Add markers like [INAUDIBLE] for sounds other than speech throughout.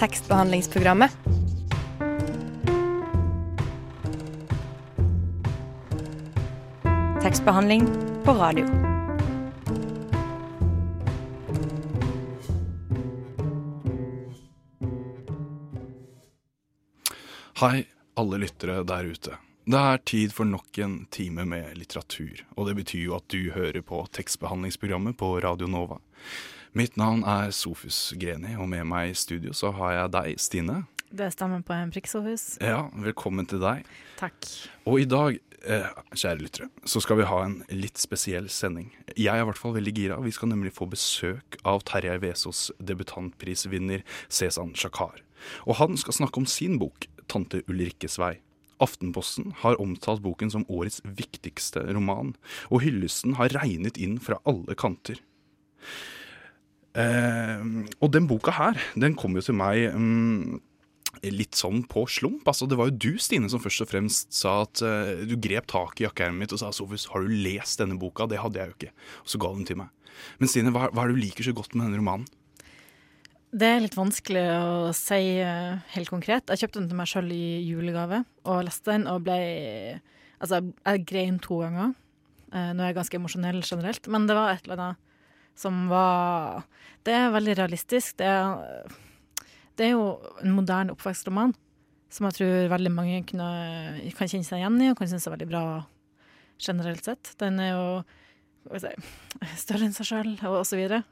tekstbehandlingsprogrammet. Tekstbehandling på radio. Hei, alle lyttere der ute. Det er tid for nok en time med litteratur, og det betyr jo at du hører på tekstbehandlingsprogrammet på Radio Nova. Mitt navn er Sofus Greni, og med meg i studio så har jeg deg, Stine. Det stemmer på en prikk, Sofus. Ja, velkommen til deg. Takk. Og i dag, eh, kjære lyttere, så skal vi ha en litt spesiell sending. Jeg er i hvert fall veldig gira. Vi skal nemlig få besøk av Terjei Vesaas debutantprisvinner Cezan Shakar. Og han skal snakke om sin bok 'Tante Ulrikkes vei'. Aftenposten har omtalt boken som årets viktigste roman, og hyllesten har regnet inn fra alle kanter. Eh, og den boka her, den kom jo til meg mm, litt sånn på slump. Altså, det var jo du, Stine, som først og fremst sa at eh, du grep tak i jakkeermet mitt og sa Sofus, har du lest denne boka? Det hadde jeg jo ikke. Og så ga den til meg. Men Stine, hva, hva er det du liker så godt med denne romanen? Det er litt vanskelig å si eh, helt konkret. Jeg kjøpte den til meg sjøl i julegave og leste den og ble Altså, jeg grein to ganger. Nå er jeg ganske emosjonell generelt, men det var et eller annet som var Det er veldig realistisk. Det er, det er jo en moderne oppvekstroman som jeg tror veldig mange kunne, kan kjenne seg igjen i og kan synes er veldig bra generelt sett. Den er jo si, større enn seg sjøl og så videre.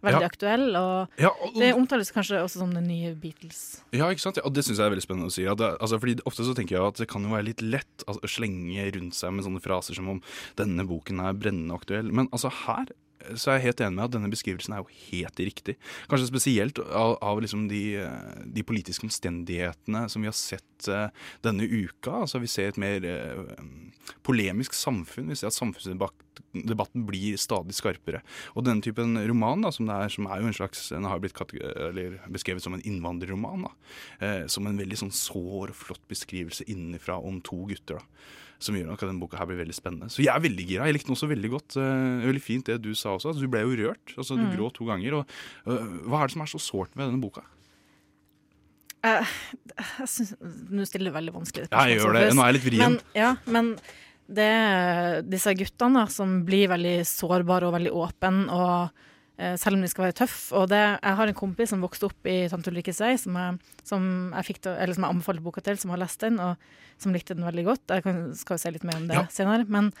Veldig Ja. aktuell. og Ja, og, det omtales kanskje også som den nye Beatles. Ja, ikke sant? Ja, og det syns jeg er veldig spennende å si. At det, altså, fordi Ofte så tenker jeg at det kan jo være litt lett altså, å slenge rundt seg med sånne fraser som om denne boken er brennende aktuell. Men altså her så er jeg helt enig med at denne beskrivelsen er jo helt riktig. Kanskje spesielt av, av liksom de, de politiske omstendighetene som vi har sett uh, denne uka. Altså Vi ser et mer uh, polemisk samfunn. Vi ser at samfunnsdebatten blir stadig skarpere. Og denne typen roman, da, som, er, som er jo en slags Den har blitt beskrevet som en innvandrerroman. da, uh, Som en veldig sånn sår og flott beskrivelse innenfra om to gutter. da som gjør nok at denne boka her blir veldig spennende. Så jeg er veldig gira. Jeg likte den også veldig godt. Uh, veldig fint det du sa også. Altså, du ble jo rørt. Altså, du Mm. gråt to ganger. Og, uh, hva er det som er så sårt med denne boka? Uh, jeg synes, Nå stiller du veldig vanskelig Ja, jeg gjør det. Nå er jeg litt vrien. Men, ja, men det disse guttene som blir veldig sårbare og veldig åpne, og selv om de skal være tøffe. Og det, jeg har en kompis som vokste opp i Tante Ulrikkes vei, som jeg, som jeg, fikk eller som jeg anbefalte boka til, som har lest den, og som likte den veldig godt. Jeg kan, skal jo si litt mer om det Ja. senere. Men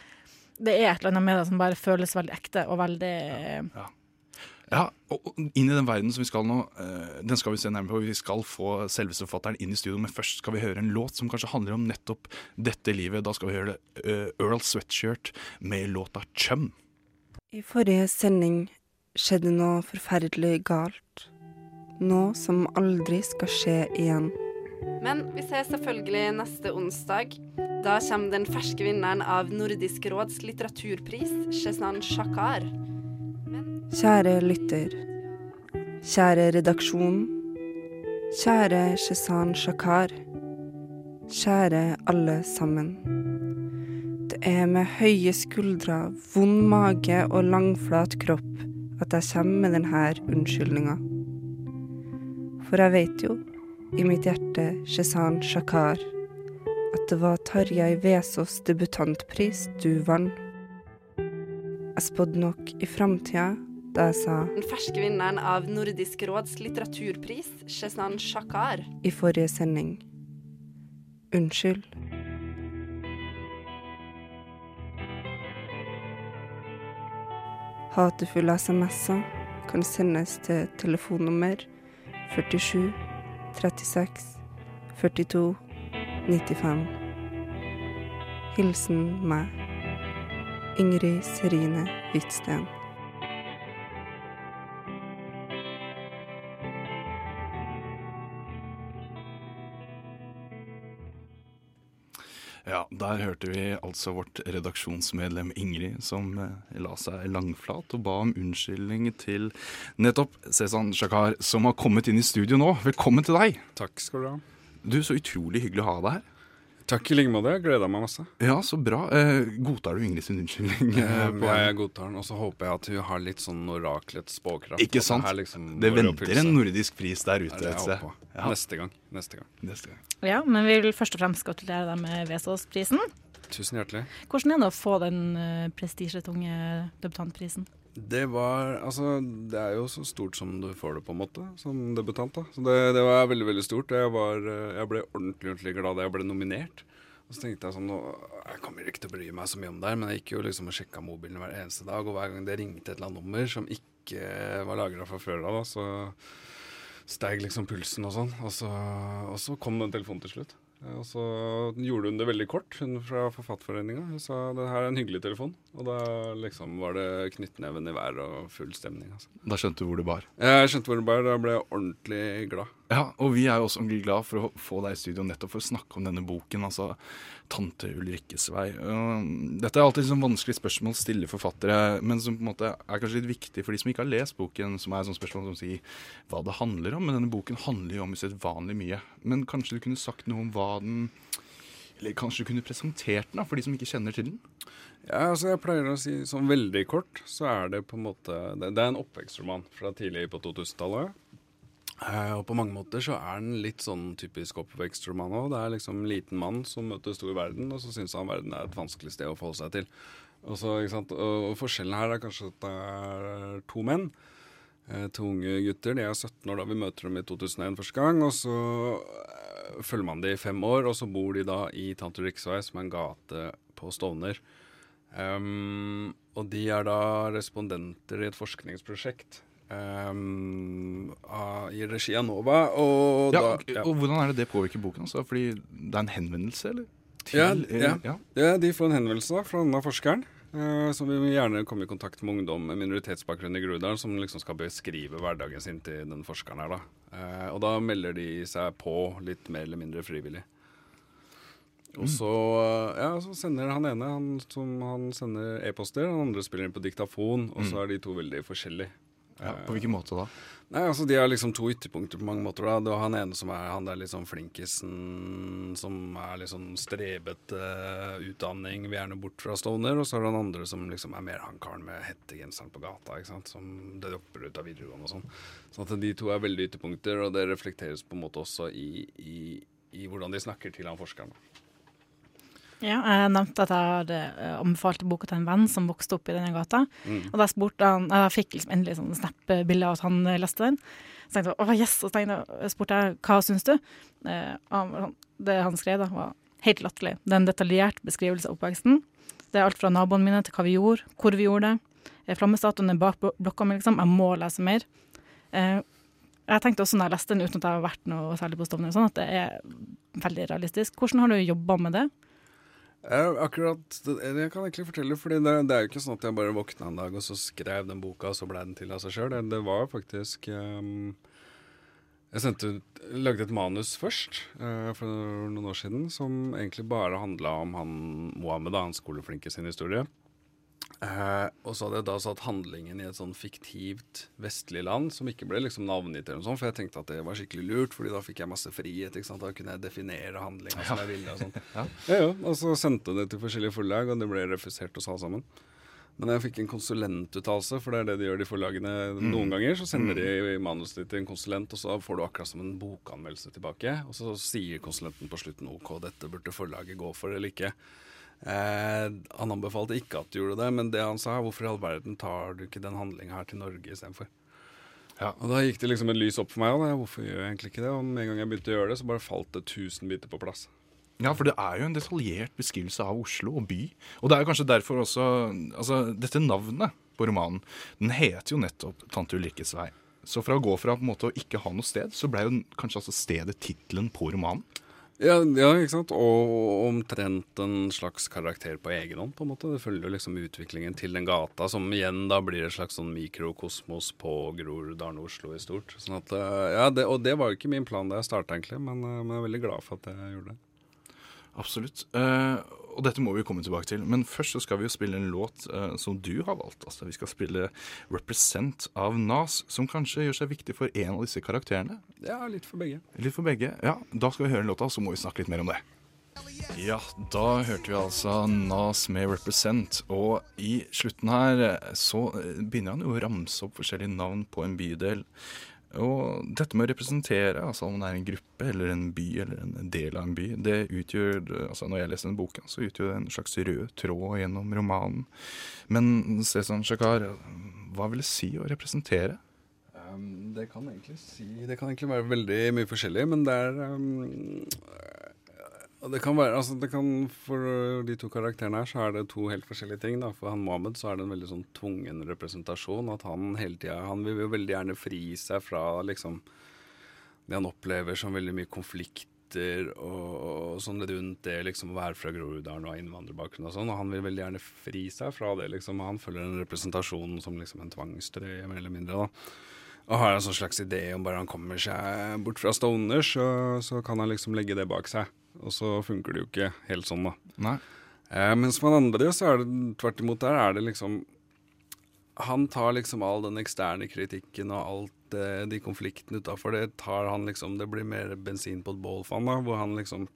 det er et eller annet med det som bare føles veldig ekte og veldig Ja, og og inn i den verden som vi skal nå, eh, den skal vi se nærmere på. Vi skal få selveste forfatteren inn i studio, men først skal vi høre en låt som kanskje handler om nettopp dette livet. Da skal vi høre det, eh, Earl Sweatshirt med låta 'Chum'. I forrige sending skjedde noe forferdelig galt. Noe som aldri skal skje igjen. Men vi ses selvfølgelig neste onsdag. Da kommer den ferske vinneren av Nordisk råds litteraturpris, Shezan Shakar. Kjære lytter. Kjære redaksjon. Kjære Shezan Shakar. Kjære alle sammen. Det er med høye skuldre, vond mage og langflat kropp at jeg kommer med denne unnskyldninga. For jeg vet jo, i mitt hjerte, Shezan Shakar, at det var Tarjei Vesaas debutantpris du vant. Jeg spådde nok i framtida da jeg sa Den ferske vinneren av Nordisk råds litteraturpris, Shezan Shakar. i forrige sending Unnskyld. Hatefulle SMS-er kan sendes til telefonnummer 47 36 42 95. Hilsen meg, Ingrid Serine Hvitsten. Der hørte vi altså vårt redaksjonsmedlem Ingrid, som eh, la seg langflat og ba om unnskyldning til nettopp Cezan Shakar, som har kommet inn i studio nå. Velkommen til deg. Takk skal du ha. Du, Så utrolig hyggelig å ha deg her. Takk i like måte. Jeg gleda meg masse. Ja, så bra. Eh, godtar du Ingrid sin unnskyldning? eh, ja, jeg godtar den, og så håper jeg at hun har litt sånn oraklets spåkraft. Ikke sant? Det, liksom det venter en nordisk pris der ute et sted. Ja. Neste gang. Neste gang. Neste gang. Ja, men vi vil først og fremst gratulere deg med Vesaas-prisen. Tusen hjertelig. Hvordan er det å få den uh, prestisjetunge debutantprisen? Det var Altså, det er jo så stort som du får det, på en måte, som debutant. da. Så det, det var veldig, veldig stort. Jeg, var, eh, jeg ble ordentlig, ordentlig glad da jeg ble nominert. Og så tenkte jeg sånn Jeg kommer ikke til å bry meg så mye om det her, men jeg gikk jo liksom og sjekka mobilen hver eneste dag, og hver gang det ringte et eller annet nummer som ikke var lagra fra før av, så steig liksom pulsen og sånn. Og så, og så kom den telefonen til slutt. Eh, Og så gjorde hun det veldig kort, hun fra Forfatterforeninga. Hun sa det her er en hyggelig telefon. Og da liksom var det knyttneven i været og full stemning. Altså. Da skjønte du hvor det bar. Jeg skjønte hvor det bar, da ble jeg ordentlig glad. Ja, og vi er jo også glad for å få deg i studio nettopp for å snakke om denne boken, altså 'Tante Ulrikkes vei'. Dette er alltid sånn vanskelig spørsmål å stille forfattere, men som på en måte er kanskje litt viktig for de som ikke har lest boken, som er et sånt spørsmål som sier hva det handler om. Men denne boken handler jo om usedvanlig mye. Men kanskje du kunne sagt noe om hva den Eller kanskje du kunne presentert den da, for de som ikke kjenner til den? Ja, altså Jeg pleier å si sånn veldig kort, så er det på en måte Det, det er en oppvekstroman fra tidlig på 2000-tallet. Eh, og på mange måter så er den litt sånn typisk oppvekstroman òg. Det er liksom en liten mann som møter stor verden, og så syns han verden er et vanskelig sted å forholde seg til. Og, så, og forskjellen her er kanskje at det er to menn. Eh, to unge gutter. De er 17 år da vi møter dem i 2001 første gang. Og så eh, følger man dem i fem år, og så bor de da i Tante Riksvei, som er en gate på Stovner. Um, og de er da respondenter i et forskningsprosjekt um, i regi av NOVA. Og Ja, da, og, og hvordan er det det påvirker boken? Altså? Fordi det er en henvendelse, eller? Ja, eh, ja. ja. Ja, de får en henvendelse fra denne forskeren. Uh, som vil gjerne komme i kontakt med ungdom med minoritetsbakgrunn i Groruddalen, som liksom skal beskrive hverdagen sin til den forskeren her. da. Uh, og da melder de seg på litt mer eller mindre frivillig. Og så, eh, ja, så sender han ene han, som han sender e-poster, han andre spiller inn på diktafon, og så er de to veldig forskjellige. Ja, på hvilken måte da? Nei, altså De er liksom to ytterpunkter på mange måter. da. Det var han ene som er han der liksom flinkisen, som er liksom strebete uh, utdanning, vil gjerne bort fra Stovner. Og så er det han andre som liksom er mer han karen med hettegenseren på gata, ikke sant? som dropper ut av videregående og sånn. Sånn at de to er veldig ytterpunkter, og det reflekteres på en måte også i, i, i hvordan de snakker til han forskeren. Ja, jeg nevnte at jeg hadde eh, anbefalt boka til en venn som vokste opp i denne gata. Mm. Og da spurte han, jeg fikk liksom endelig sånn snap-bilde av at han eh, leste den. Så tenkte jeg, åh yes, og så jeg, spurte jeg hva syns du? Eh, det han skrev da var helt latterlig. Det er en detaljert beskrivelse av oppveksten. Det er alt fra naboene mine til hva vi gjorde, hvor vi gjorde det. Eh, Flammestatuen er bak blokka mi, liksom. Jeg må lese mer. Eh, jeg tenkte også når jeg leste den uten at jeg har vært noe særlig på Stovner, sånn at det er veldig realistisk. Hvordan har du jobba med det? Akkurat, Jeg kan egentlig fortelle, for det, det er jo ikke sånn at jeg bare våkna en dag og så skrev den boka, og så ble den til av seg sjøl. Det, det var faktisk um, Jeg sendte ut, lagde et manus først, uh, for noen år siden, som egentlig bare handla om han Mohammed, han skoleflinke sin historie. Eh, og så hadde jeg da satt handlingen i et sånn fiktivt vestlig land som ikke ble liksom navngitt, eller noe sånt, for jeg tenkte at det var skikkelig lurt, fordi da fikk jeg masse frihet. ikke sant? Da kunne jeg definere handlinga som jeg ville. og sånt. [LAUGHS] Ja. Ja, ja, og så sendte jeg det til forskjellige forlag, og det ble refusert hos alle sammen. Men jeg fikk en konsulentuttalelse, for det er det de gjør, de forlagene. Noen ganger så sender de manuset ditt til en konsulent, og så får du akkurat som en bokanmeldelse tilbake. Og så sier konsulenten på slutten OK, dette burde forlaget gå for eller ikke. Eh, han anbefalte ikke at du gjorde det, men det han sa, hvorfor i all verden tar du ikke den handlinga her til Norge istedenfor? Ja. Og da gikk det liksom et lys opp for meg, og da, hvorfor gjør jeg egentlig ikke det? Og med en gang jeg begynte å gjøre det, så bare falt det tusen biter på plass. Ja, for det er jo en detaljert beskrivelse av Oslo og by. Og det er jo kanskje derfor også Altså, dette navnet på romanen, den heter jo nettopp 'Tante Ulrikkes vei'. Så fra å gå fra på en måte å ikke ha noe sted, så ble jo kanskje altså stedet tittelen på romanen. Ja, ja, ikke sant? Og omtrent en slags karakter på egen hånd, på en måte. Det følger jo liksom utviklingen til den gata, som igjen da blir et slags sånn mikrokosmos på Groruddalen og Oslo i stort. Sånn at, eh, ja, det, Og det var jo ikke min plan da jeg starta, egentlig, men, eh, men jeg er veldig glad for at jeg gjorde det. Absolutt. Eh, og dette må vi komme tilbake til. Men først så skal vi jo spille en låt uh, som du har valgt. Altså, vi skal spille 'Represent' av Nas, som kanskje gjør seg viktig for en av disse karakterene. Ja, litt for begge. Litt for begge. Ja, Da skal vi høre låta, så må vi snakke litt mer om det. Ja, da hørte vi altså Nas med 'Represent'. Og i slutten her eh, så eh, begynner han jo å ramse opp forskjellige navn på en bydel. Og dette med å representere, altså om det er en gruppe eller en by eller en del av en by, det utgjør altså Når jeg leser denne boken, så utgjør det en slags rød tråd gjennom romanen. Men Cezan Shakar, hva vil det si å representere? Um, det kan si Det kan egentlig være veldig mye forskjellig, men det er um, det kan være, altså det kan, For de to karakterene her så er det to helt forskjellige ting. da. For han Mohammed så er det en veldig sånn tvungen representasjon. At han hele tiden, Han vil jo veldig gjerne fri seg fra liksom det han opplever som veldig mye konflikter og, og sånn rundt det liksom å være fra Groruddalen og ha innvandrerbakgrunn og sånn. Og han vil veldig gjerne fri seg fra det. liksom, Han følger en representasjon som liksom en tvangstrøye, mer eller mindre. da. Og har en sånn slags idé om bare han kommer seg bort fra Stoners, så, så kan han liksom legge det bak seg. Og så funker det jo ikke helt sånn, da. Nei. Eh, mens for den andre så er det tvert imot der er det liksom Han tar liksom all den eksterne kritikken og alt eh, de konfliktene utafor, det tar han liksom Det blir mer bensin på et bål for han da, hvor han liksom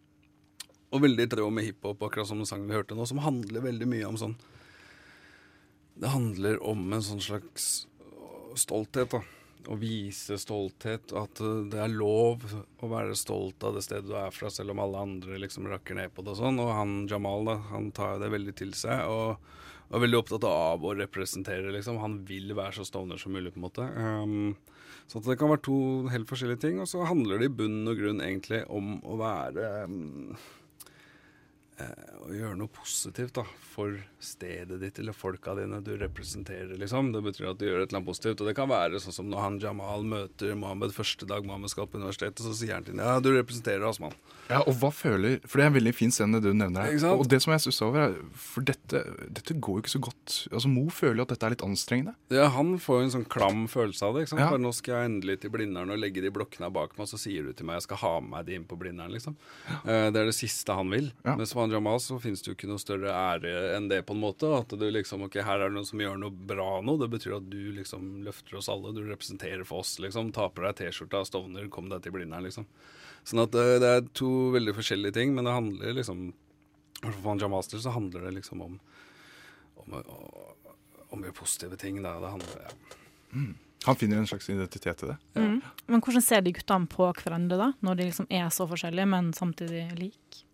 Og veldig i tråd med hiphop, akkurat som sangen vi hørte nå, som handler veldig mye om sånn Det handler om en sånn slags stolthet, da å vise stolthet. At eh, det er lov å være stolt av det stedet du er fra, selv om alle andre liksom rakker ned på det og sånn. Og han Jamal, da, han tar det veldig til seg. og er veldig opptatt av å representere, liksom. Han vil være så stoner som mulig, på en måte. Um, så det kan være to helt forskjellige ting. Og så handler det i bunn og grunn egentlig om å være um, å gjøre noe positivt da, for stedet ditt eller folka dine du representerer. liksom. Det betyr at du gjør et eller annet positivt. Og det kan være sånn som når han Jamal møter Mohammed første dag Mohammed skal på universitetet, så sier han til ham ja, du representerer oss, mann. Ja, og hva føler For det er en veldig fin scene du nevner her. Og det som jeg stusser over, er For dette, dette, går jo ikke så godt. Altså Mo føler jo at dette er litt anstrengende. Ja, han får jo en sånn klam følelse av det. ikke sant? Ja. For nå skal jeg endelig til Blindern og legge de blokkene bak meg, og så sier du til meg jeg skal ha med meg de inn på Blindern, liksom. Ja. Uh, det er det siste han vil. Ja. Mens han Jamal så finnes det jo ikke noe større ære enn det, på en måte. At du liksom OK, her er det noen som gjør noe bra nå. Det betyr at du liksom løfter oss alle. Du representerer for oss, liksom. Taper deg T-skjorta, Stovner, kom deg til Blindern, liksom. Sånn at det, det, er to veldig forskjellige ting, men det handler liksom For Van Jamaster så handler det liksom om om, om mye positive ting. Da. Det handler ja. Mm. Han finner en slags identitet i det. Ja. Mm. Men hvordan ser de guttene på hverandre, da? Når de liksom er så forskjellige, men samtidig like?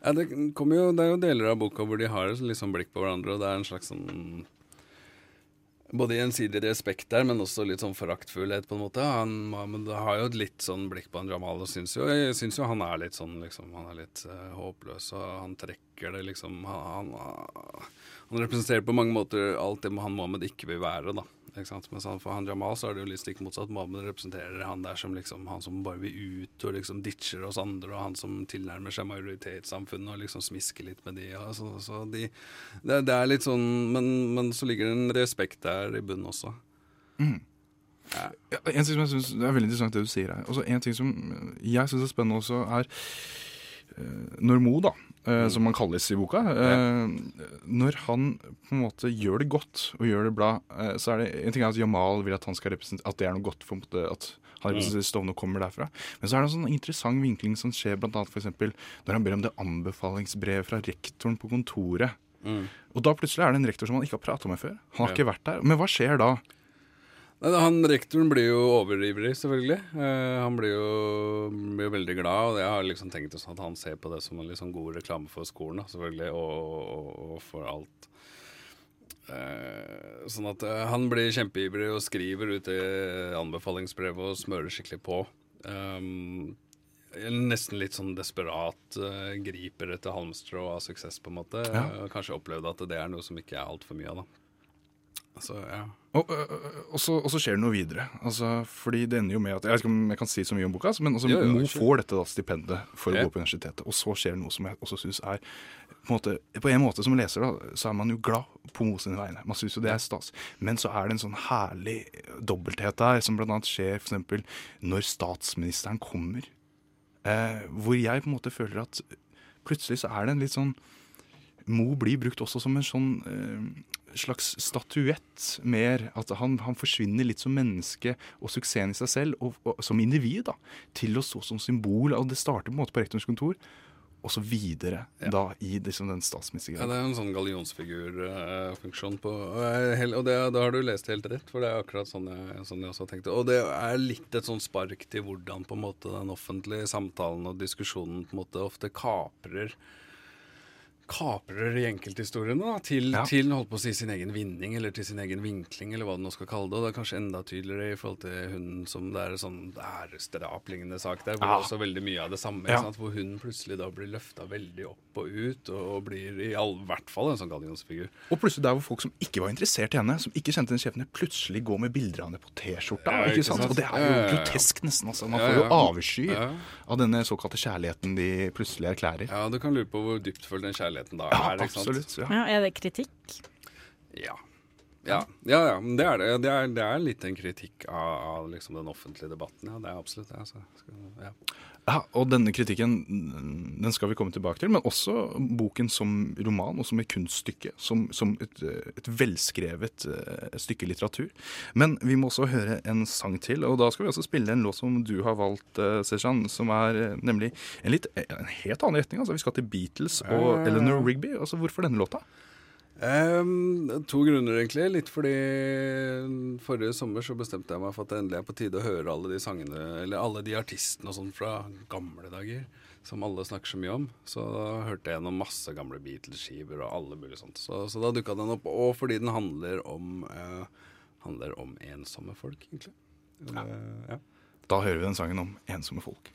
Ja, det, jo, det, er jo deler av boka hvor de har et liksom blikk på hverandre, og det er en slags sånn både gjensidig respekt der, men også litt sånn foraktfullhet, på en måte. Han, men har jo et litt sånn blikk på han Jamal, og syns jo, syns jo han er litt sånn liksom, Han er litt uh, håpløs, og han trekker det liksom Han, han, han representerer på mange måter alt det han Mohammed ikke vil være, da. Mens for han Jamal så er det jo litt stikk motsatt. Mohammed representerer han der som liksom han som bare vil ut og liksom ditcher oss andre, og han som tilnærmer seg majoritetssamfunnet og liksom smisker litt med de. Altså, så de det, det, er litt sånn men, men, så ligger det en respekt der i bunnen også. Mm. Ja. Ja, en ting som jeg synes, Det er veldig interessant det du sier her. Også en ting som jeg syns er spennende også, er Normo, når Mo, da, uh, som han kalles i boka. Uh, når han på en måte gjør det godt og gjør det bra, uh, så er det en ting er at Jamal vil at han skal representere at det er noe godt for måte, at han representerer Stovner og kommer derfra. Men så er det en sånn interessant vinkling som skjer bl.a. når han ber om det anbefalingsbrevet fra rektoren på kontoret. Mm. Og da plutselig er det en rektor som han ikke har prata med før. Han har ja. ikke vært der. Men hva skjer da? Han Rektoren blir jo overivrig, selvfølgelig. Uh, han blir jo, blir jo, veldig glad, og jeg har liksom tenkt at han ser på det som en liksom god reklame for skolen, da, selvfølgelig, og, og, og, for alt. Uh, sånn at uh, han blir kjempeivrig og skriver ut det anbefalingsbrevet og smører skikkelig på. Um, nesten litt sånn desperat griper etter halmstrå av suksess, på en måte. Ja. Kanskje opplevde at det er noe som ikke er altfor mye av, da. Altså, ja. Og, og, så, og, så, skjer det noe videre. Altså, fordi det ender jo med at Jeg vet ikke om jeg kan si så mye om boka, men altså, jo, jo, Mo får dette da, stipendet for ja. å gå på universitetet. Og så skjer det noe som jeg også syns er på en, måte, på en måte som leser, da, så er man jo glad på Mo sine vegne. Man syns jo det er stas. Men så er det en sånn herlig dobbelthet der, som bl.a. skjer f.eks. når statsministeren kommer. Eh, hvor jeg på en måte føler at plutselig så er det en litt sånn Mo blir brukt også som en sånn eh, slags statuett mer. At han, han, forsvinner litt som menneske og suksessen i seg selv, og, og som individ, da, til å stå som symbol. og Det starter på en måte på rektors kontor. og så videre Ja. da i liksom den statsministergreia. Ja, det er en sånn gallionsfigurfunksjon på Og, er hel- og det, da har du lest helt rett, for det er akkurat sånn jeg, sånn jeg også tenkte. Og det er litt et sånn spark til hvordan på en måte den offentlige samtalen og diskusjonen på en måte ofte kaprer kaprer i enkelthistoriene da, til, Ja. til holdt på å si sin egen vinning, eller til sin egen vinkling, eller hva du nå skal kalle det. Og det er kanskje enda tydeligere i forhold til hun som det er sånn æresdrap-lignende sak der, hvor Ja. det også veldig mye av det samme. Ja. Sant? Hvor hun plutselig da blir løfta veldig opp og ut, og, og blir i all, hvert fall en sånn gallionsfigur. Og plutselig der hvor folk som ikke var interessert i henne, som ikke kjente henne sjefene, plutselig går med bilder av henne på T-skjorta. Ja, ikke ikke sant? sant? Og det er jo grotesk nesten. altså. Man får jo avsky av denne såkalte kjærligheten de plutselig erklærer. Ja, du kan lure på hvor dyptfølt den kjærligheten da Ja, er. ikke sant? absolutt. Ja. Ja, er det kritikk? Ja. Ja, ja, ja, men det er det. Det er, det er litt en kritikk av, av liksom den offentlige debatten. Ja, det er absolutt det. Altså. Ja. Ja, og denne kritikken den skal vi komme tilbake til, men også boken som roman og som et kunststykke. Som, som et, et velskrevet eh, stykke litteratur. Men vi må også høre en sang til, og da skal vi også spille en låt som du har valgt, eh, Sejan, som er eh, nemlig en, litt, en helt annen retning. Altså, vi skal til Beatles og ja. Eleanor Rigby. Altså, hvorfor denne låta? Ehm, to grunner, egentlig. Litt fordi forrige sommer så bestemte jeg meg for at det endelig er på tide å høre alle de sangene, eller alle de artistene og sånn fra gamle dager, som alle snakker så mye om. Så da hørte jeg gjennom masse gamle Beatles-skiver og alle mulige sånt. Så, så da dukka den opp. Og fordi den handler om, eh, handler om ensomme folk, egentlig. Eh, ja. Da hører vi den sangen om ensomme folk.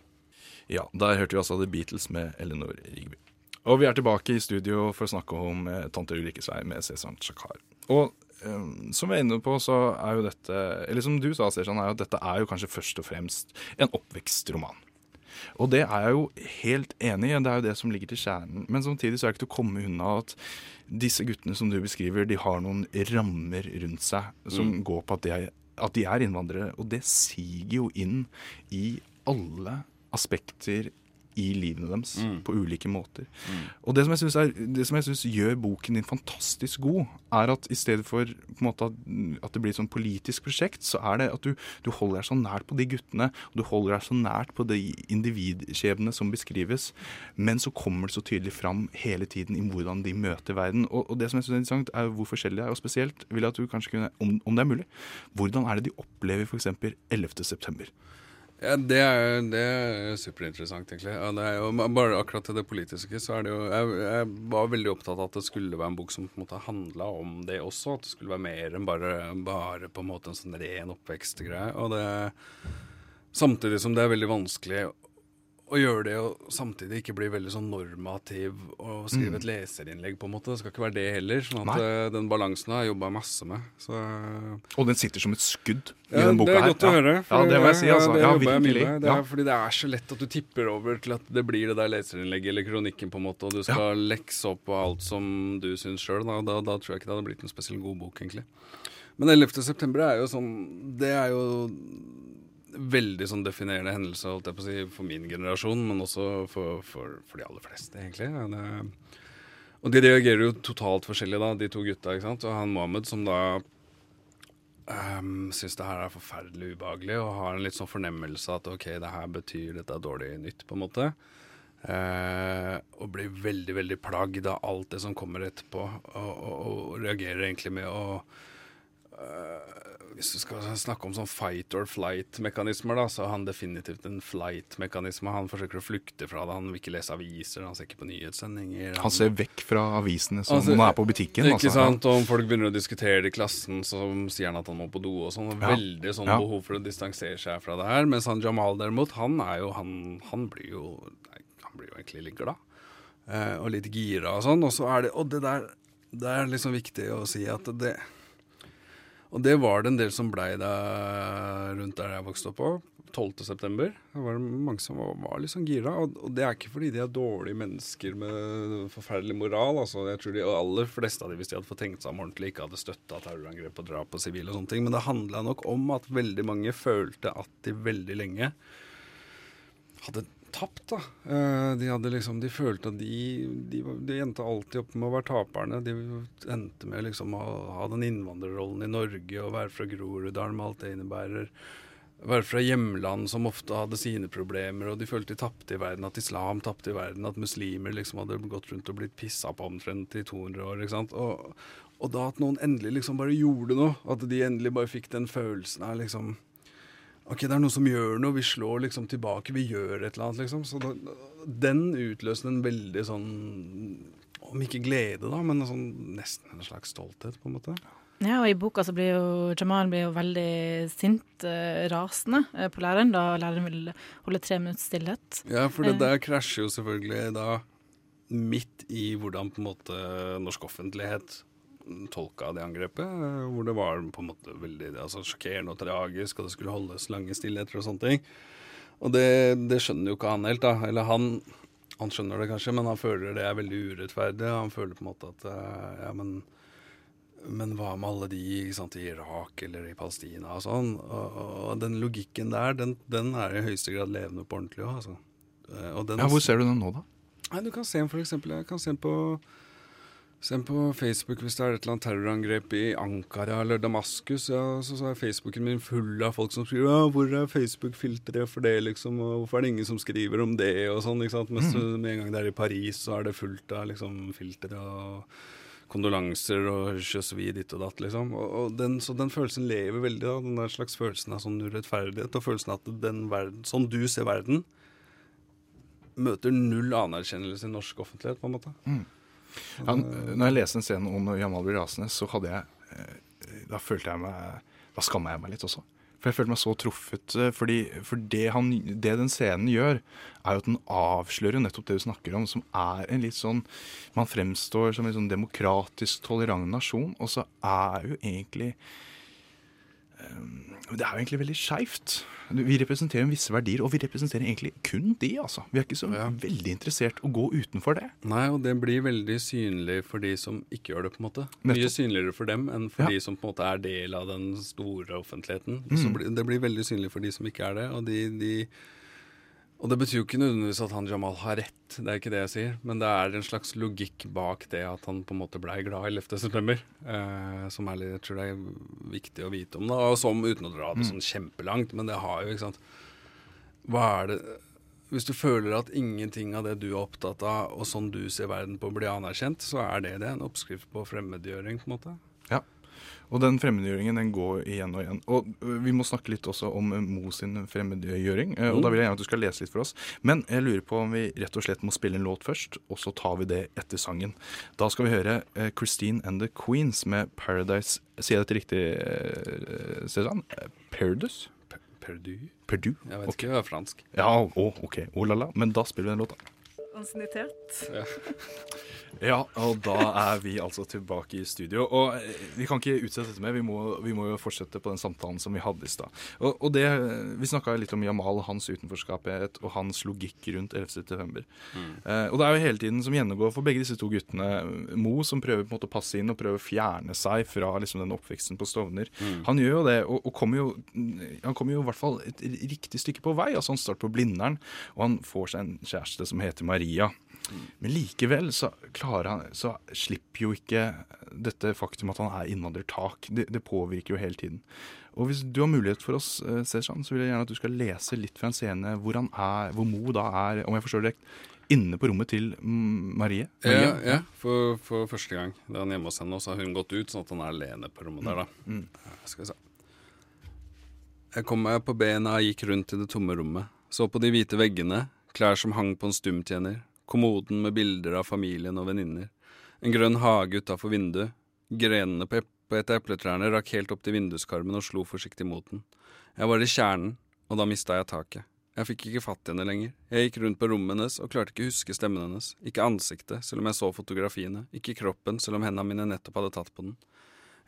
Ja, der hørte vi altså The Beatles med Eleanor Rigby. Og vi er tilbake i studio for å snakke om eh, Tante Ulrikkes vei med Cezanne Chakar. Og eh, som vi er inne på, så er jo dette Eller som du sa, Cezanne, er jo at dette er jo kanskje først og fremst en oppvekstroman. Og det er jeg jo helt enig i, det er jo det som ligger til kjernen. Men samtidig så er det ikke til å komme unna at disse guttene som du beskriver, de har noen rammer rundt seg som går på at de, er, at de er innvandrere. Og det siger jo inn i alle aspekter i livene deres på ulike måter. Og det som jeg synes er, det som jeg synes gjør boken din fantastisk god, er at i stedet for på en måte at, det blir et sånn politisk prosjekt, så er det at du, du holder deg så nært på de guttene, og du holder deg så nært på de individskjebnene som beskrives, men så kommer det så tydelig fram hele tiden i hvordan de møter verden. Og, og det som jeg synes er interessant, er hvor forskjellige de er, og spesielt vil jeg at du kanskje kunne, om, om det er mulig, hvordan er det de opplever f.eks. 11. Ja, det er, det er superinteressant, egentlig. Ja, jo, bare akkurat til det politiske, så er det jo jeg, jeg var veldig opptatt av at det skulle være en bok som på en måte handla om det også. At det skulle være mer enn bare, bare på en måte en sånn ren oppvekstgreie. Og det Samtidig som det er veldig vanskelig å gjøre det og samtidig ikke bli veldig sånn normativ og skrive et leserinnlegg, på en måte. Det skal ikke være det heller. sånn at Nei. eh, den balansen har jeg jobba masse med. Så Og den sitter som et skudd i ja, den boka det er her. godt å høre. Ja, det må jeg si, altså. det Ja, jeg mye virkelig. med. Det er Ja. fordi det er så lett at du tipper over til at det blir det der leserinnlegget eller kronikken, på en måte, og du skal lekse opp på alt som du syns sjøl. Da, da, da tror jeg ikke det hadde blitt en spesielt god bok, egentlig. Men 11. september er jo sånn Det er jo veldig sånn definerende hendelse holdt jeg på å si, for min generasjon, men også for, for, for de aller fleste, egentlig. Det, og de reagerer jo totalt forskjellig, da, de to gutta. ikke sant? Og han Mohammed som da um, syns det her er forferdelig ubehagelig og har en litt sånn fornemmelse at ok, det her betyr dette er dårlig nytt, på en måte. Uh, og blir veldig, veldig plagd av alt det som kommer etterpå, og, og, og reagerer egentlig med å eh, hvis du skal snakke om sånn fight or flight-mekanismer, da, så er han definitivt en flight-mekanisme. Han forsøker å flykte fra det. Han vil ikke lese aviser, han ser ikke på nyhetssendinger. Han ser vekk fra avisene som Altså, han er på butikken. Ikke altså. sant, og Om folk begynner å diskutere det i klassen, så sier han at han må på do og sånn. Ja. Veldig sånn Ja. behov for å distansere seg fra det her. Mens han Jamal derimot, han er jo Han, han blir jo nei, Han blir jo egentlig litt glad. Eh, og litt gira og sånn. Og så er det Og det der Det er liksom viktig å si at det Og det var det en del som blei der rundt der jeg vokste opp på. 12. september. Det var mange som var, var litt sånn gira. Og, og det er ikke fordi de er dårlige mennesker med forferdelig moral. Altså, jeg tror de aller fleste av de, hvis de hadde fått tenkt seg om ordentlig, ikke hadde støtta terrorangrep og drap på sivile og sånne ting. Men det handla nok om at veldig mange følte at de veldig lenge hadde tapt, da. Eh, De hadde liksom, de følte at de, de, de endte alltid opp med å være taperne. De endte med liksom å ha den innvandrerrollen i Norge og være fra Groruddalen med alt det innebærer. være fra hjemland som ofte hadde sine problemer, og de følte de tapte i verden, at islam tapte i verden, at muslimer liksom hadde gått rundt og blitt pissa på omtrent i 200 år. ikke sant? Og, og da at noen endelig liksom bare gjorde noe, at de endelig bare fikk den følelsen av liksom OK, det er noen som gjør noe, vi slår liksom tilbake, vi gjør et eller annet, liksom. Så da, den utløste en veldig sånn Om ikke glede, da, men sånn, nesten en slags stolthet, på en måte. Ja, og i boka så blir jo Jamal blir jo veldig sint, eh, rasende eh, på læreren, da læreren vil holde tre minutter stillhet. Ja, for det Eh. der krasjer jo selvfølgelig da midt i hvordan på en måte norsk offentlighet tolka det angrepet. eh, Hvor det var på en måte veldig altså, sjokkerende og tragisk, og det skulle holdes lange stillheter og sånne ting. Og det, det skjønner jo ikke han helt, da. Eller han, han skjønner det kanskje, men han føler det er veldig urettferdig. Han føler på en måte at eh, ja, men men hva med alle de sant, i Irak eller i Palestina og sånn? Og, og den logikken der, den, den er i høyeste grad levende på ordentlig òg, altså. Eh, Ja, hvor ser du den nå, da? Nei, du kan se den for eksempel. Jeg kan se den på, se den på Facebook hvis det er et eller annet terrorangrep i Ankara eller Damaskus. Ja, så, så er Facebooken min full av folk som skriver ja, 'Hvor er Facebook-filteret for det?' liksom, og 'Hvorfor er det ingen som skriver om det?' og sånn. ikke sant? Mens med en gang det er i Paris, så er det fullt av liksom filtre og kondolanser og sjøsvi ditt og datt, liksom. Og, og den, så den følelsen lever veldig, da. Den der slags følelsen av sånn urettferdighet, og følelsen av at den verden, sånn du ser verden, møter null anerkjennelse i norsk offentlighet, på en måte. Ja, når jeg leste en scene om Jamal blir rasende, så hadde jeg eh, Da følte jeg meg Da skamma jeg meg litt også. For jeg følte meg så truffet. eh, Fordi, for det, han, det den scenen gjør, er jo at den avslører nettopp det du snakker om, som er en litt sånn Man fremstår som en sånn demokratisk, tolerant nasjon, og så er jo egentlig det er jo egentlig veldig skeivt. Vi representerer visse verdier, og vi representerer egentlig kun de. altså. Vi er ikke så Ja. veldig interessert å gå utenfor det. Nei, og det blir veldig synlig for de som ikke gjør det, på en måte. Mye Nettopp. synligere for dem enn for Ja. de som på en måte er del av den store offentligheten. Mm. Så blir- det blir veldig synlig for de som ikke er det. Og, de, de, og det betyr jo ikke nødvendigvis at han Jamal har rett, det er ikke det jeg sier. Men det er en slags logikk bak det at han på en måte blei glad 11. september. Eh, som er litt, jeg tror det er viktig å vite om. Da. Og som, uten å dra det sånn kjempelangt, men det har jo, ikke sant Hva er det hvis du føler at ingenting av det du er opptatt av, og sånn du ser verden på, blir anerkjent, så er det det. En oppskrift på fremmedgjøring, på en måte. Og den fremmedgjøringen den går igjen og igjen. Og vi må snakke litt også om Mo sin fremmedgjøring. ø, Og da vil jeg gjerne at du skal lese litt for oss. Men jeg lurer på om vi rett og slett må spille en låt først, og så tar vi det etter sangen. Da skal vi høre Christine and the Queens med Paradise Sier jeg dette riktig, Cezanne? Paradise? Perdu? Perdu? Jeg vet okay. ikke, det er fransk. Ja, oh, OK. Oh la la. Men da spiller vi den låta. Ansiennitet. [LAUGHS] Ja, og da er vi altså tilbake i studio. Og eh, vi kan ikke utsette dette mer, vi må, vi må jo fortsette på den samtalen som vi hadde i stad. Og, og det, vi snakka litt om Jamal, hans utenforskapighet og hans logikk rundt 11.9. Mm. Eh, og det er jo hele tiden som gjennomgår for begge disse to guttene. Mo som prøver på en måte å passe inn og prøver å fjerne seg fra liksom, den oppveksten på Stovner. Han gjør jo det, og, og kommer jo, han kommer jo i hvert fall et riktig stykke på vei. altså Han starter på Blindern, og han får seg en kjæreste som heter Maria. Men likevel så han Så slipper jo ikke dette faktum at han er innvandrertak. Det, det påvirker jo hele tiden. Og hvis du har mulighet for oss, eh, Seshan, så vil jeg gjerne at du skal lese litt fra en scene hvor han er, hvor Mo da er, om jeg forstår det rett, inne på rommet til Marie. Marie. Ja, ja for, for første gang da han er hjemme hos henne, så har hun gått ut, sånn at han er alene på rommet der, da. Mm. Skal vi se. Jeg kom meg på bena og gikk rundt i det tomme rommet. Så på de hvite veggene, klær som hang på en stumtjener, kommoden med bilder av familien og venninner, en grønn hage utafor vinduet, grenene på, på et av epletrærne rakk helt opp til vinduskarmen og slo forsiktig mot den. Jeg var i kjernen, og da mista jeg taket. Jeg fikk ikke fatt i henne lenger. Jeg gikk rundt på rommet hennes og klarte ikke å huske stemmen hennes, ikke ansiktet, selv om jeg så fotografiene, ikke kroppen, selv om hendene mine nettopp hadde tatt på den.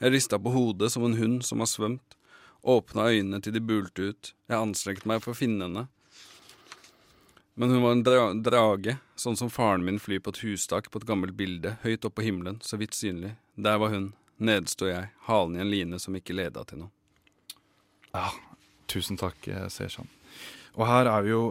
Jeg rista på hodet som en hund som har svømt, åpna øynene til de bulte ut, jeg anstrengte meg for å finne henne. Men hun var en dra drage, sånn som faren min flyr på et hustak på et gammelt bilde, høyt oppe på himmelen, så vidt synlig. Der var hun, nede sto jeg, halen i en line som ikke leda til noe. Ja, tusen takk, eh, Seshan. Og her er vi jo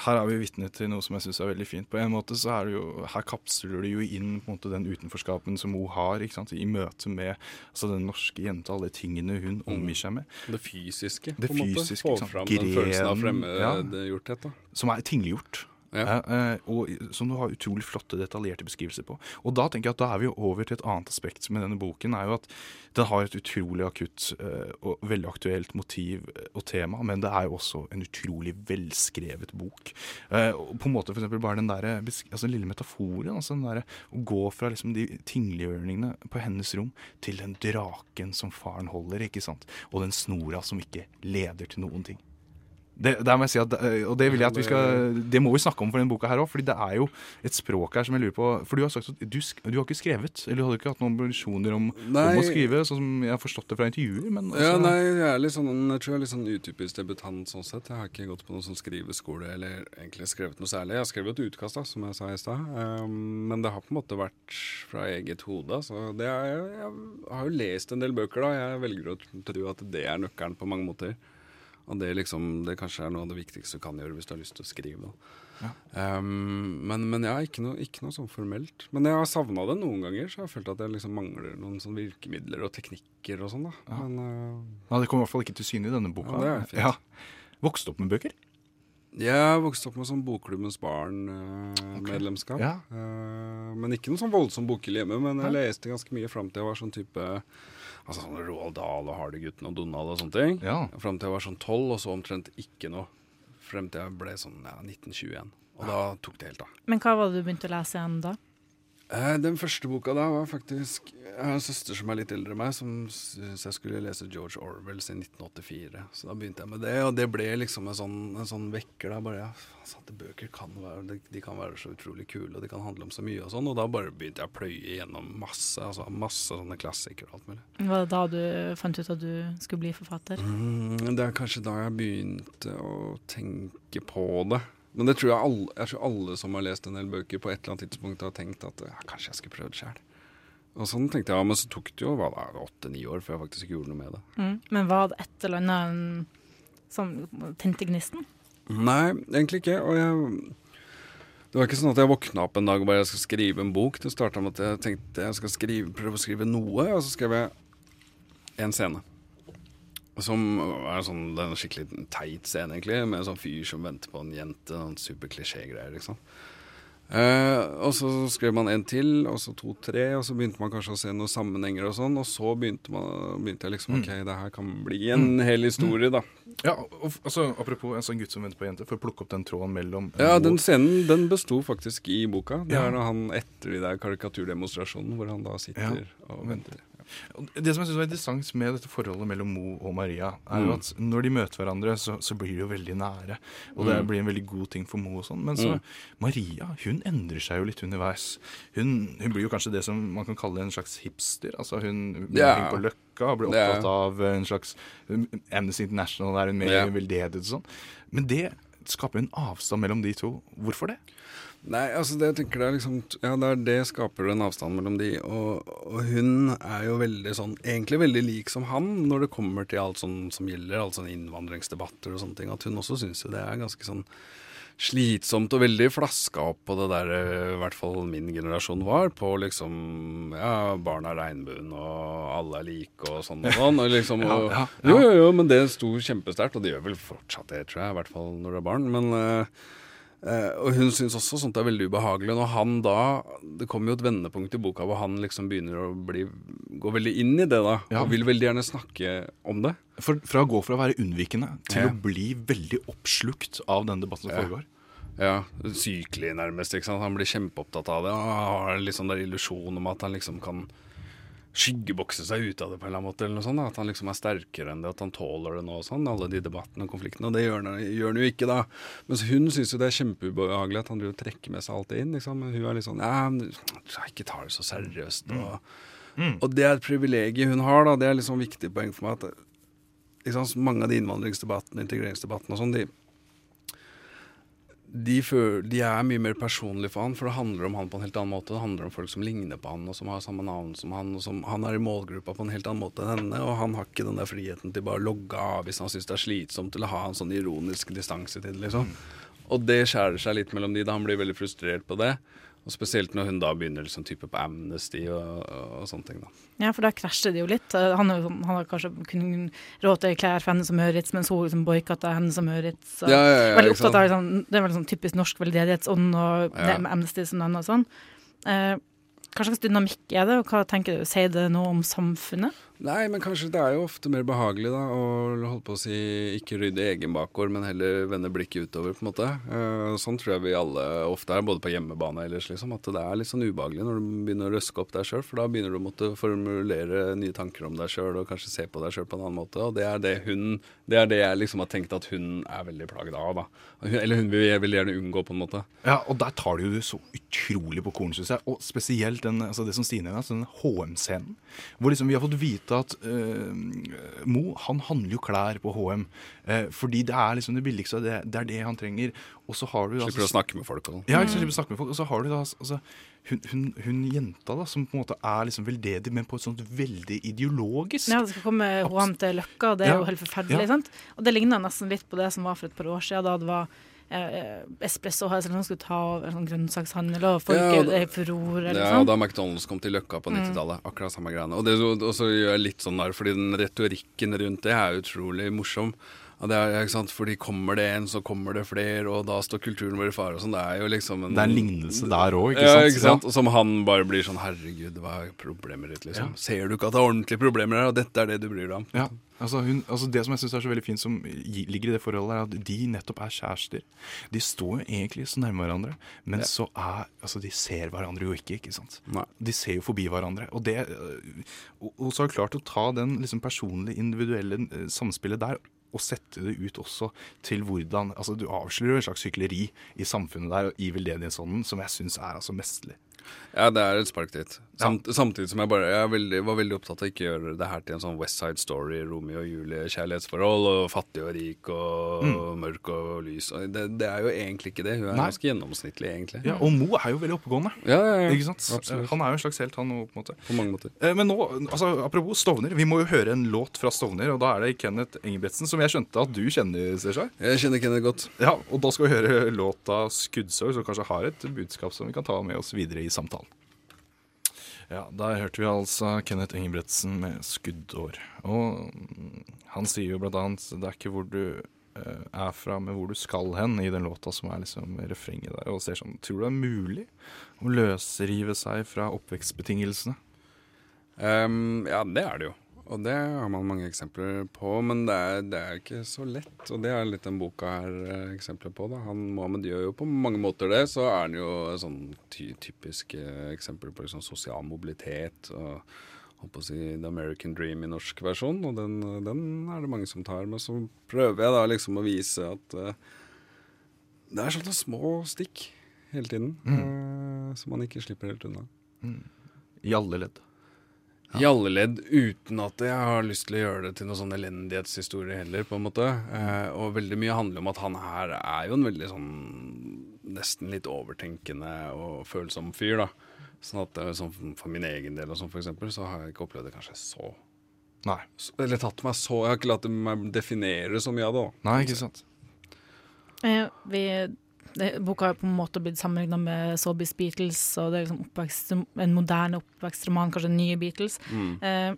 her er vi vitne til noe som jeg syns er veldig fint. På en måte så er det jo, Her kapsler du jo inn på en måte den utenforskapen som hun har ikke sant? i møte med altså den norske jenta, alle tingene hun omgir seg med. Det fysiske, Det på en måte. Få fram den følelsen av fremmedgjorthet. ja. da. Som er tingliggjort. Ja. Eh, og som du har utrolig flotte, detaljerte beskrivelser på. Og da tenker jeg at da er vi jo over til et annet aspekt med denne boken. er jo at Den har et utrolig akutt eh, og veldig aktuelt motiv eh, og tema, men det er jo også en utrolig velskrevet bok. Eh, og på en måte for eksempel bare den der, eh, altså den lille metaforen. altså den der, Å gå fra liksom de tingliggjørningene på hennes rom til den draken som faren holder, ikke sant? Og den snora som ikke leder til noen ting. Det, må jeg si at, eh, og det vil jeg at vi skal Det må vi snakke om for denne boka her òg, fordi det er jo et språk her som jeg lurer på For du har sagt at du, du har ikke skrevet, eller du hadde ikke hatt noen ambisjoner om, om å skrive, sånn som jeg har forstått det fra intervjuer, men Ja, altså- nei, jeg er litt sånn, jeg tror jeg er litt sånn utypisk debutant sånn sett. Jeg har ikke gått på noen sånn skriveskole eller egentlig skrevet noe særlig. Jeg har skrevet et utkast, da, som jeg sa i stad. Um, men det har på en måte vært fra eget hode. Så det er, jeg, jeg har jo lest en del bøker, da. Jeg velger å tro at det er nøkkelen på mange måter. Og det, liksom, det kanskje er noe av det viktigste du kan gjøre hvis du har lyst til å skrive. Da. Um, men, men ja, ikke noe, ikke noe sånn formelt. Men jeg har savna det noen ganger, så jeg har følt at jeg liksom mangler noen sånn virkemidler og teknikker og sånn. da. Ja. Men uh, ja, det kommer i hvert fall ikke til syne i denne boka. Ja, det er fint. Ja. Vokste opp med bøker? jeg vokste opp med sånn Bokklubbens barn-medlemskap. Ja. men ikke noe sånn voldsom bokhylle hjemme. Men jeg leste ganske mye fram til jeg var sånn type Altså sånn Roald Dahl og Hardy-guttene og Donald og sånne ting. Ja. Fram til jeg var sånn tolv, og så omtrent ikke noe. Frem til jeg ble sånn ja, 1921. Og da tok det helt av. Men hva var det du begynte å lese igjen da? Eh, Den første boka da var faktisk Jeg har en søster som er litt eldre enn meg, som syntes jeg skulle lese George Orwell sin 1984. Så da begynte jeg med det, og det ble liksom en sånn, en sånn vekker. da, bare, ja, faen, Bøker kan være, de, de kan være så utrolig kule, og de kan handle om så mye og sånn. Og da bare begynte jeg å pløye gjennom masse altså masse sånne klassikere og alt mulig. Var det da du fant ut at du skulle bli forfatter? Mm, det er kanskje da jeg begynte å tenke på det. Men det tror jeg, alle, jeg tror alle som har lest en del bøker, på et eller annet tidspunkt har tenkt at ja, kanskje jeg skulle prøvd sjøl. Og sånn tenkte jeg, ja, men så tok det jo åtte-ni år før jeg faktisk ikke gjorde noe med det. Mm. Men var det et eller annet mm, som tente gnisten? Nei, egentlig ikke. Og jeg Det var ikke sånn at jeg våkna opp en dag og bare jeg skal skrive en bok. Det starta med at jeg tenkte jeg skal skrive, prøve å skrive noe, og så skrev jeg en scene. Som er sånn, det er en skikkelig teit scene, egentlig, med en sånn fyr som venter på en jente. Noen super klisjé-greier, liksom. Eh, og så skrev man en til, og så to-tre, og så begynte man kanskje å se noen sammenhenger og sånn, og så begynte, man, begynte jeg liksom OK, det her kan bli en hel historie, da. Ja, og, altså, Apropos en sånn gutt som venter på en jente, for å plukke opp den tråden mellom Ja, den scenen den besto faktisk i boka. Det Ja. er når han etter de der karikaturdemonstrasjonene hvor han da sitter og venter. Og Det som jeg synes var interessant med dette forholdet mellom Mo og Maria, er jo Mm. at når de møter hverandre, så, så blir de jo veldig nære. Og det Mm. blir en veldig god ting for Mo og sånn. Men så Mm. Maria, hun endrer seg jo litt underveis. Hun, hun blir jo kanskje det som man kan kalle en slags hipster. Altså hun blir yeah. på løkka, blir Ja. opptatt av en slags Amnesty International, er hun mer Ja. i veldedighet og sånn. Men det skaper en avstand mellom de to. Hvorfor det? Nei, altså det jeg tenker det er liksom Ja, det er det skaper en avstand mellom de. Og, og hun er jo veldig sånn Egentlig veldig lik som han når det kommer til alt sånn som gjelder, alt sånn innvandringsdebatter og sånne ting. At hun også syns jo det er ganske sånn slitsomt og veldig flaska opp på det der eh, i hvert fall min generasjon var, på liksom ja, barn er regnbuen og alle er like og sånn og sånn. Og liksom, [LAUGHS] og, ja, ja. Jo, jo, jo, men det sto kjempesterkt, og det gjør vel fortsatt det, tror jeg, i hvert fall når det er barn. Men eh, Eh, og hun syns også sånt er veldig ubehagelig. Når han da Det kommer jo et vendepunkt i boka hvor han liksom begynner å bli, gå veldig inn i det, da. Ja. Og vil veldig gjerne snakke om det. For, fra å gå fra å være unnvikende til Ja. å bli veldig oppslukt av den debatten som Ja. foregår. Ja, Sykelig, nærmest. ikke sant? Han blir kjempeopptatt av det. Og har liksom der illusjon om at han liksom kan skyggebokse seg ut av det på en eller annen måte. eller noe sånt da. At han liksom er sterkere enn det, at han tåler det nå og sånn. Alle de debattene og konfliktene. Og det gjør han, gjør han jo ikke, da. Mens hun syns jo det er kjempeubehagelig at han driver og trekker med seg alt det inn. liksom. Men hun er litt sånn Ja, men ikke tar det så seriøst. Og, og det er et privilegium hun har, da. Det er liksom viktig poeng for meg. at liksom, Mange av de innvandringsdebattene, integreringsdebattene og sånn, de de, føler, de er mye mer personlige for han, for det handler om han på en helt annen måte. Det handler om folk som ligner på han, og som har samme navn som han. og som, Han er i målgruppa på en helt annen måte enn henne, og han har ikke den der friheten til bare å logge av hvis han syns det er slitsomt, eller ha en sånn ironisk distanse til det, liksom. Og det skjærer seg litt mellom de, da han blir veldig frustrert på det. Og spesielt når hun da begynner liksom type på Amnesty og, og sånne ting, da. Ja, for da krasjer det jo litt. Han, sånn- han har kanskje kun råd til klær for henne som Ørits, mens hun liksom boikotta henne som Ørits. Ja, ja, ja, veldig opptatt av liksom, Det er veldig sånn typisk norsk veldedighetsånd og Ja. med Amnesty som navn og sånn. Eh, hva slags dynamikk er det, og hva tenker du? Sier det noe om samfunnet? Nei, men kanskje det er jo ofte mer behagelig da å holde på å si ikke rydde egen bakgård, men heller vende blikket utover, på en måte. Eh, sånn tror jeg vi alle ofte er, både på hjemmebane ellers, liksom. At det er litt sånn ubehagelig når du begynner å røske opp deg sjøl, for da begynner du å måtte formulere nye tanker om deg sjøl, og kanskje se på deg sjøl på en annen måte. Og det er det hun Det er det jeg liksom har tenkt at hun er veldig plaget av, da. Eller hun vil, vil gjerne unngå, på en måte. Ja, og der tar du jo så utrolig på korn, syns jeg. Og spesielt den, altså det som Stine nevner, altså den HM-scenen. Hvor liksom vi har fått vite at uh, Mo han handler jo klær på HM. Uh, fordi det er liksom det billigste, det, det er det han trenger. Og så har du da Slipper å snakke med folk og sånn. Ja, ikke slipper å snakke med folk. Og så har du da altså, hun, hun, hun jenta da, som på en måte er liksom veldedig, men på et sånt veldig ideologisk Ja, det skal komme HM til Løkka, og det er Ja. jo helt forferdelig. Ja. sant? Og det ligner nesten litt på det som var for et par år siden, da det var eh, Espresso har sånn, skulle ta over sånn grønnsakshandel, og folk Ja, og og er furor. Ja, da McDonald's kom til Løkka på 90-tallet. Akkurat samme greiene. Og, det, så gjør jeg litt sånn der, fordi den retorikken rundt det er utrolig morsom. Det er, ikke sant? Fordi kommer det en, så kommer det flere, og da står kulturen vår i fare. og sånn. Det er jo liksom en Det er en lignelse der òg, ikke ja, ikke sant? Ja. som han bare blir sånn Herregud, hva er problemet ditt, liksom? Ja. Ser du ikke at det er ordentlige problemer her, og dette er det du bryr deg om? Ja, altså, hun, altså Det som jeg syns er så veldig fint som ligger i det forholdet, er at de nettopp er kjærester. De står jo egentlig så nærme hverandre, men Ja. så er Altså, de ser hverandre jo ikke, ikke sant. Nei. De ser jo forbi hverandre. Og det øh, Og, og så har de klart å ta den liksom personlige, individuelle øh, samspillet der. Og sette det ut også til hvordan altså Du avslører en slags hykleri i samfunnet der og i veldedighetsånden som jeg syns er altså mesterlig. Ja, det er et spark dit. Samt, Samtidig som jeg bare jeg veldig, var veldig opptatt av å ikke gjøre det her til en sånn West Side Story, Romeo og Julie, kjærlighetsforhold, og fattig og rik og mørk og lys. Og det, det er jo egentlig ikke det. Hun er Nei. ganske gjennomsnittlig, egentlig. Ja, Og Mo er jo veldig oppegående. Ja, ja, ja. Ikke sant? Absolutt. Han er jo en slags helt, han òg, på. På mange måter. Eh, Men nå, altså, apropos Stovner, vi må jo høre en låt fra Stovner, og da er det Kenneth Engebretsen, som jeg skjønte at du kjenner, Sesar. Jeg kjenner Kenneth godt. Ja, og da skal vi høre låta 'Skuddsorg', som kanskje har et budskap som vi kan ta med oss videre i samtalen. Ja, der hørte vi altså Kenneth Ingebretsen med 'Skuddår'. Og mm, han sier jo blant annet det er ikke hvor du eh, er fra, men hvor du skal hen, i den låta som er liksom refrenget der. Og ser sånn Tror du det er mulig å løsrive seg fra oppvekstbetingelsene? Um, ja, det er det jo. Og det har man mange eksempler på, men det er, det er ikke så lett. Og det er litt den boka her eh, eksempler på. da. Han, Mohammed gjør jo på mange måter det. Så er han jo et sånn ty typisk eh, eksempel på liksom sosial mobilitet. og holdt på å si The American Dream i norsk versjon, og den, den er det mange som tar. Men så prøver jeg da liksom å vise at uh, det er sånne små stikk hele tiden, eh, som man ikke slipper helt unna. I alle ledd. I alle ledd, uten at jeg har lyst til å gjøre det til noen sånn elendighetshistorie heller, på en måte. Eh, og veldig mye handler om at han her er jo en veldig sånn nesten litt overtenkende og følsom fyr, da. Sånn at sånn for min egen del og sånn, for eksempel, så har jeg ikke opplevd det kanskje så Nei. så- Eller tatt meg så Jeg har ikke latt meg definere så mye av det, da. Nei, ikke sant. Eh, vi, det, boka har på en måte blitt sammenligna med Sobies Beatles, og det er liksom oppvekst, en moderne oppvekstroman, kanskje nye Beatles. Mm. Eh,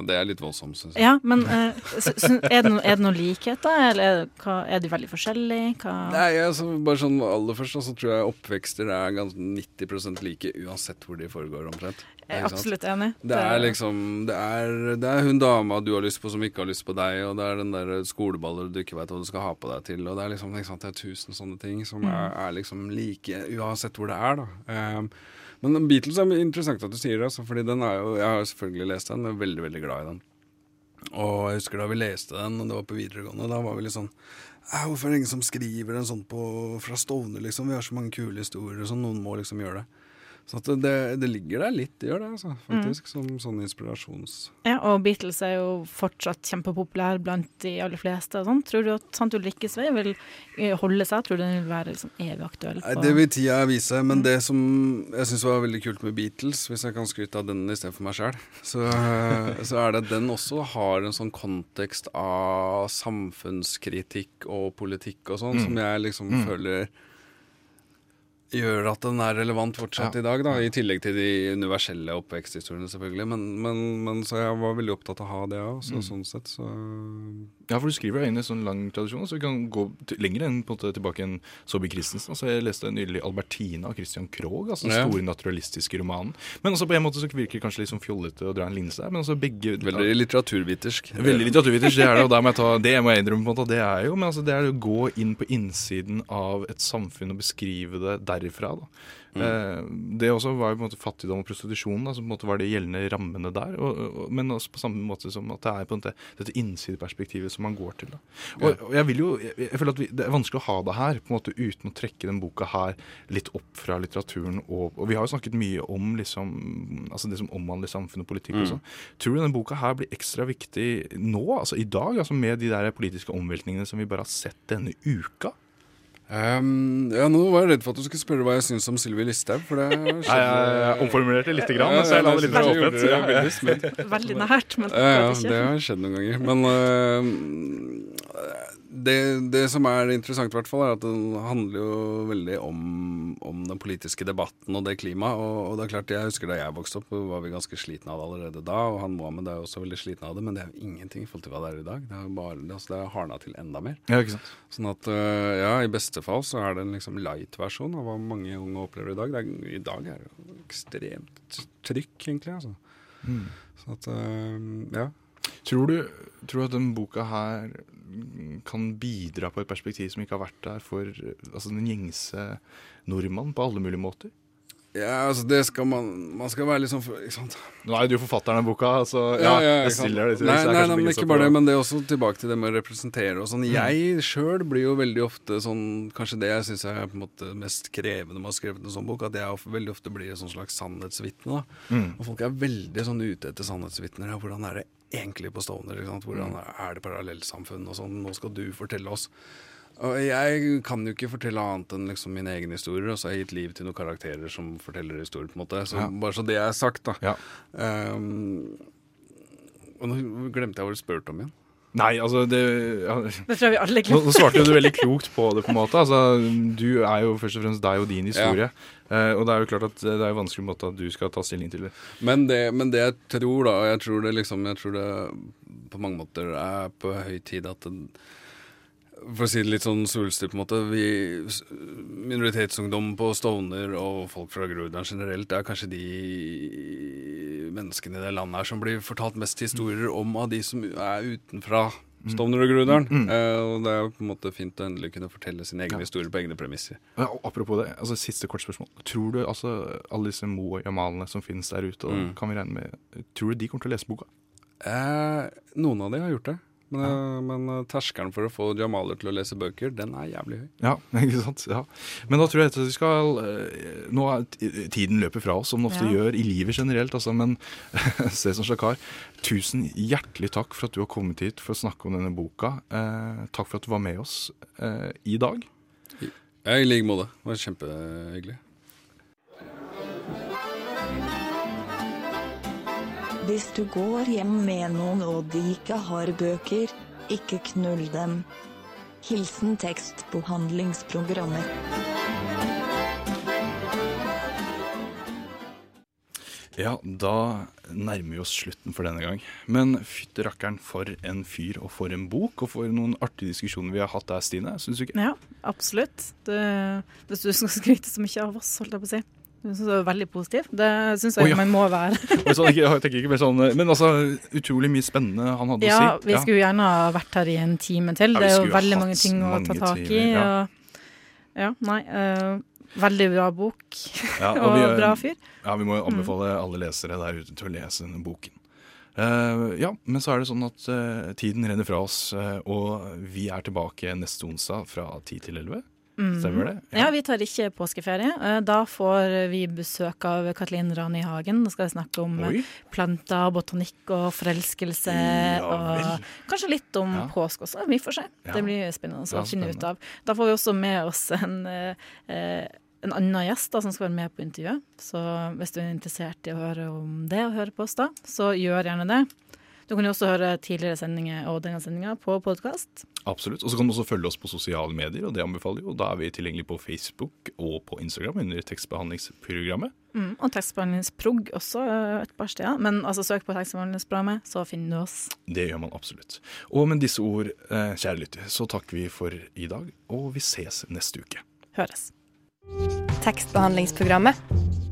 Og det er litt voldsomt, syns jeg. ja, men eh, sy- er, det no, er det noen likheter, eller er, hva, er de veldig forskjellige? Hva? Nei, altså, bare sånn Aller først så tror jeg oppvekster er ganske 90% like uansett hvor de foregår, omtrent. Jeg er absolutt enig. Det er liksom det er, det er hun dama du har lyst på som ikke har lyst på deg, og det er den der skoleballer du ikke vet hva du skal ha på deg til, og det er liksom sant, det er tusen sånne ting som er, er liksom like uansett hvor det er, da. Um, men Beatles er interessant at du sier det, altså, fordi den er jo Jeg har selvfølgelig lest den, jeg er veldig, veldig glad i den. Og jeg husker da vi leste den, og det var på videregående, da var vi litt sånn Hvorfor er det ingen som skriver en sånn på, fra Stovner, liksom? Vi har så mange kule historier, så noen må liksom gjøre det. Så at det, det ligger der litt, det gjør det, altså, faktisk, som sånn inspirasjons... Ja, og Beatles er jo fortsatt kjempepopulær blant de aller fleste. og Sånn. Tror du at Sant Ulrikkes vei vil eh, holde seg? Tror du den vil være liksom evig aktuell? På- det vil tida vise, men det som jeg syns var veldig kult med Beatles, hvis jeg kan skryte av den istedenfor meg sjøl, [LAUGHS] så, så er det at den også har en sånn kontekst av samfunnskritikk og politikk og sånn, som jeg liksom føler gjør at den er relevant fortsatt Ja. i dag, da, i tillegg til de universelle oppveksthistoriene, selvfølgelig. Men, men, men så jeg var veldig opptatt av å ha det òg, så sånn sett så Ja, for du skriver deg inn i en sånn lang tradisjon, så vi kan gå lenger enn på en måte tilbake enn Saabye Christensen. Altså, jeg leste nylig 'Albertina' av Christian Krogh, altså den Ja. store naturalistiske romanen. Men også på en måte så virker det kanskje litt sånn fjollete å dra en linse der, men altså begge Veldig litteraturvitersk. Veldig litteraturvitersk, det er det, og der må jeg ta, det må jeg innrømme på en måte, det er jo, men altså det er å gå inn på innsiden av et samfunn og beskrive det derifra. da. Eh, det også var jo på en måte fattigdom og prostitusjon, da, som på en måte var de gjeldende rammene der. Og, og, men også på samme måte som at det er på en måte dette innsideperspektivet som man går til. da. Og, og jeg vil jo, jeg, jeg føler at vi, Det er vanskelig å ha det her på en måte uten å trekke den boka her litt opp fra litteraturen. Og, vi har jo snakket mye om liksom, altså det som omhandler samfunn og politikk. og sånn. Tror du denne boka her blir ekstra viktig nå, altså i dag, altså med de der politiske omveltningene som vi bare har sett denne uka? Um, ja, nå var jeg redd for at du skulle spørre hva jeg syns om Sylvi Listhaug, for det [LAUGHS] skjedde omformulerte litt, Ja, ja, jeg så jeg gjorde det veldig smelt. Veldig nært, men Ja, ja, det har skjedd noen ganger. Men øh, det, det som er interessant, i hvert fall, er at den handler jo veldig om, om den politiske debatten og det klimaet. Og, og det er klart, jeg husker da jeg vokste opp, var vi ganske slitne av det allerede da. Og han Mohammed er jo også veldig sliten av det, men det er jo ingenting i forhold til hva det er i dag. Det er bare, altså, det er hardna til enda mer. Ja, ikke sant? Sånn at øh, ja, i beste fall så er det en liksom light-versjon av hva mange unge opplever i dag. Det er, I dag er det jo ekstremt trykk, egentlig. altså. Sånn at øh, ja. Tror du, tror du at denne boka her kan bidra på et perspektiv som ikke har vært der for altså, den gjengse nordmann på alle mulige måter? Ja, altså det skal man Man skal være litt sånn for- ikke sant? Nå er jo du forfatteren av boka, så ja, jeg ikke sant? stiller deg til Nei, nei, nei, men ikke bare det, men det er også tilbake til det med å representere og sånn. Jeg sjøl blir jo veldig ofte sånn Kanskje det jeg syns er på en måte mest krevende med å ha skrevet en sånn bok, at jeg veldig ofte blir et sånn slags sannhetsvitne. da. Mm. Og folk er veldig sånn ute etter sannhetsvitner. Ja, hvordan er det egentlig på Stovner? Hvordan Mm. er det parallellsamfunn og sånn? Nå skal du fortelle oss. Og jeg kan jo ikke fortelle annet enn liksom mine egne historier, og så har jeg gitt liv til noen karakterer som forteller historier, på en måte. Så Ja. Bare så det er sagt, da. Ja. Um, og nå glemte jeg hva du spurte om igjen. Nei, altså det ja, Det tror jeg vi alle Nå, glemmer. nå svarte jo du veldig klokt på det, på en måte. Altså, du er jo først og fremst deg og din historie. Eh, og det er jo klart at det er jo vanskelig måte at du skal ta stilling til det. Men det, men det jeg tror, da, og jeg tror det liksom Jeg tror det på mange måter er på høy tid at det, For å si det litt sånn svulstig, på en måte vi, Minoritetsungdom på Stovner og folk fra Groruddalen generelt er kanskje de menneskene i det landet her som blir fortalt mest historier om av de som er utenfra Stovner og Groruddalen. Eh, og det er jo på en måte fint å endelig kunne fortelle sin egen Ja. historie på egne premisser. Ja, apropos det, altså siste kort spørsmål. Tror du altså alle disse Mo og Jamalene som finnes der ute, Mm. kan vi regne med Tror du de kommer til å lese boka? Eh, noen av de har gjort det. Men, ja. men eh, terskelen for å få jamaler til å lese bøker, den er jævlig høy. Ja, [LAUGHS] ikke sant? Ja. Men da tror jeg at vi skal eh, Nå er tiden løper fra oss, som den ofte Ja. gjør i livet generelt, altså, men [LAUGHS] Cæsar Sjakar, tusen hjertelig takk for at du har kommet hit for å snakke om denne boka. Eh, takk for at du var med oss eh, i dag. Ja, I like måte. Det var kjempehyggelig. Hvis du går hjem med noen og de ikke har bøker, ikke knull dem. Hilsen tekstbehandlingsprogrammer. Ja, da nærmer vi oss slutten for denne gang. Men fytti rakkeren for en fyr og for en bok, og for noen artige diskusjoner vi har hatt der, Stine. Syns du ikke? Ja, absolutt. Det, hvis du skal skryte så mye av oss, holdt jeg på å si. Du synes det var veldig positiv. Det syns jeg oh, ja. man må være. [LAUGHS] Og sånn, jeg tenker ikke mer sånn, men altså, utrolig mye spennende han hadde Ja, å si. vi skulle gjerne ha vært her i en time til. Ja, det er jo veldig mange ting å ta tak i. ja. Og, ja, nei. Uh, veldig bra bok Ja, [LAUGHS] og, vi, eh, bra fyr. Ja, vi må jo anbefale alle lesere der ute til å lese denne boken. Uh, ja, men så er det sånn at uh, tiden renner fra oss, eh, og vi er tilbake neste onsdag fra 10 til 11. Stemmer det? Ja, vi tar ikke påskeferie. Eh, Da får vi besøk av Kathleen Rani Hagen. Da skal vi snakke om eh, Oi. planter, botanikk og forelskelse. Ja og kanskje litt om Ja. påske også. Vi får se. Ja. Det blir spennende å finne ut av. Da får vi også med oss en, eh, en annen gjest da, som skal være med på intervjuet. Så hvis du er interessert i å høre om det og høre på oss da, så gjør gjerne det. Du kan jo også høre tidligere sendinger og denne sendinga på podkast. Absolutt. Og så kan du også følge oss på sosiale medier, og det anbefaler jo. Da er vi tilgjengelig på Facebook og på Instagram under tekstbehandlingsprogrammet. Mm, og tekstbehandlingsprog også eh, et par steder. Men altså, søk på tekstbehandlingsprogrammet, så finner du oss. Det gjør man absolutt. Og med disse ord, eh, kjære lytter, så takker vi for i dag, og vi ses neste uke. Høres. Tekstbehandlingsprogrammet.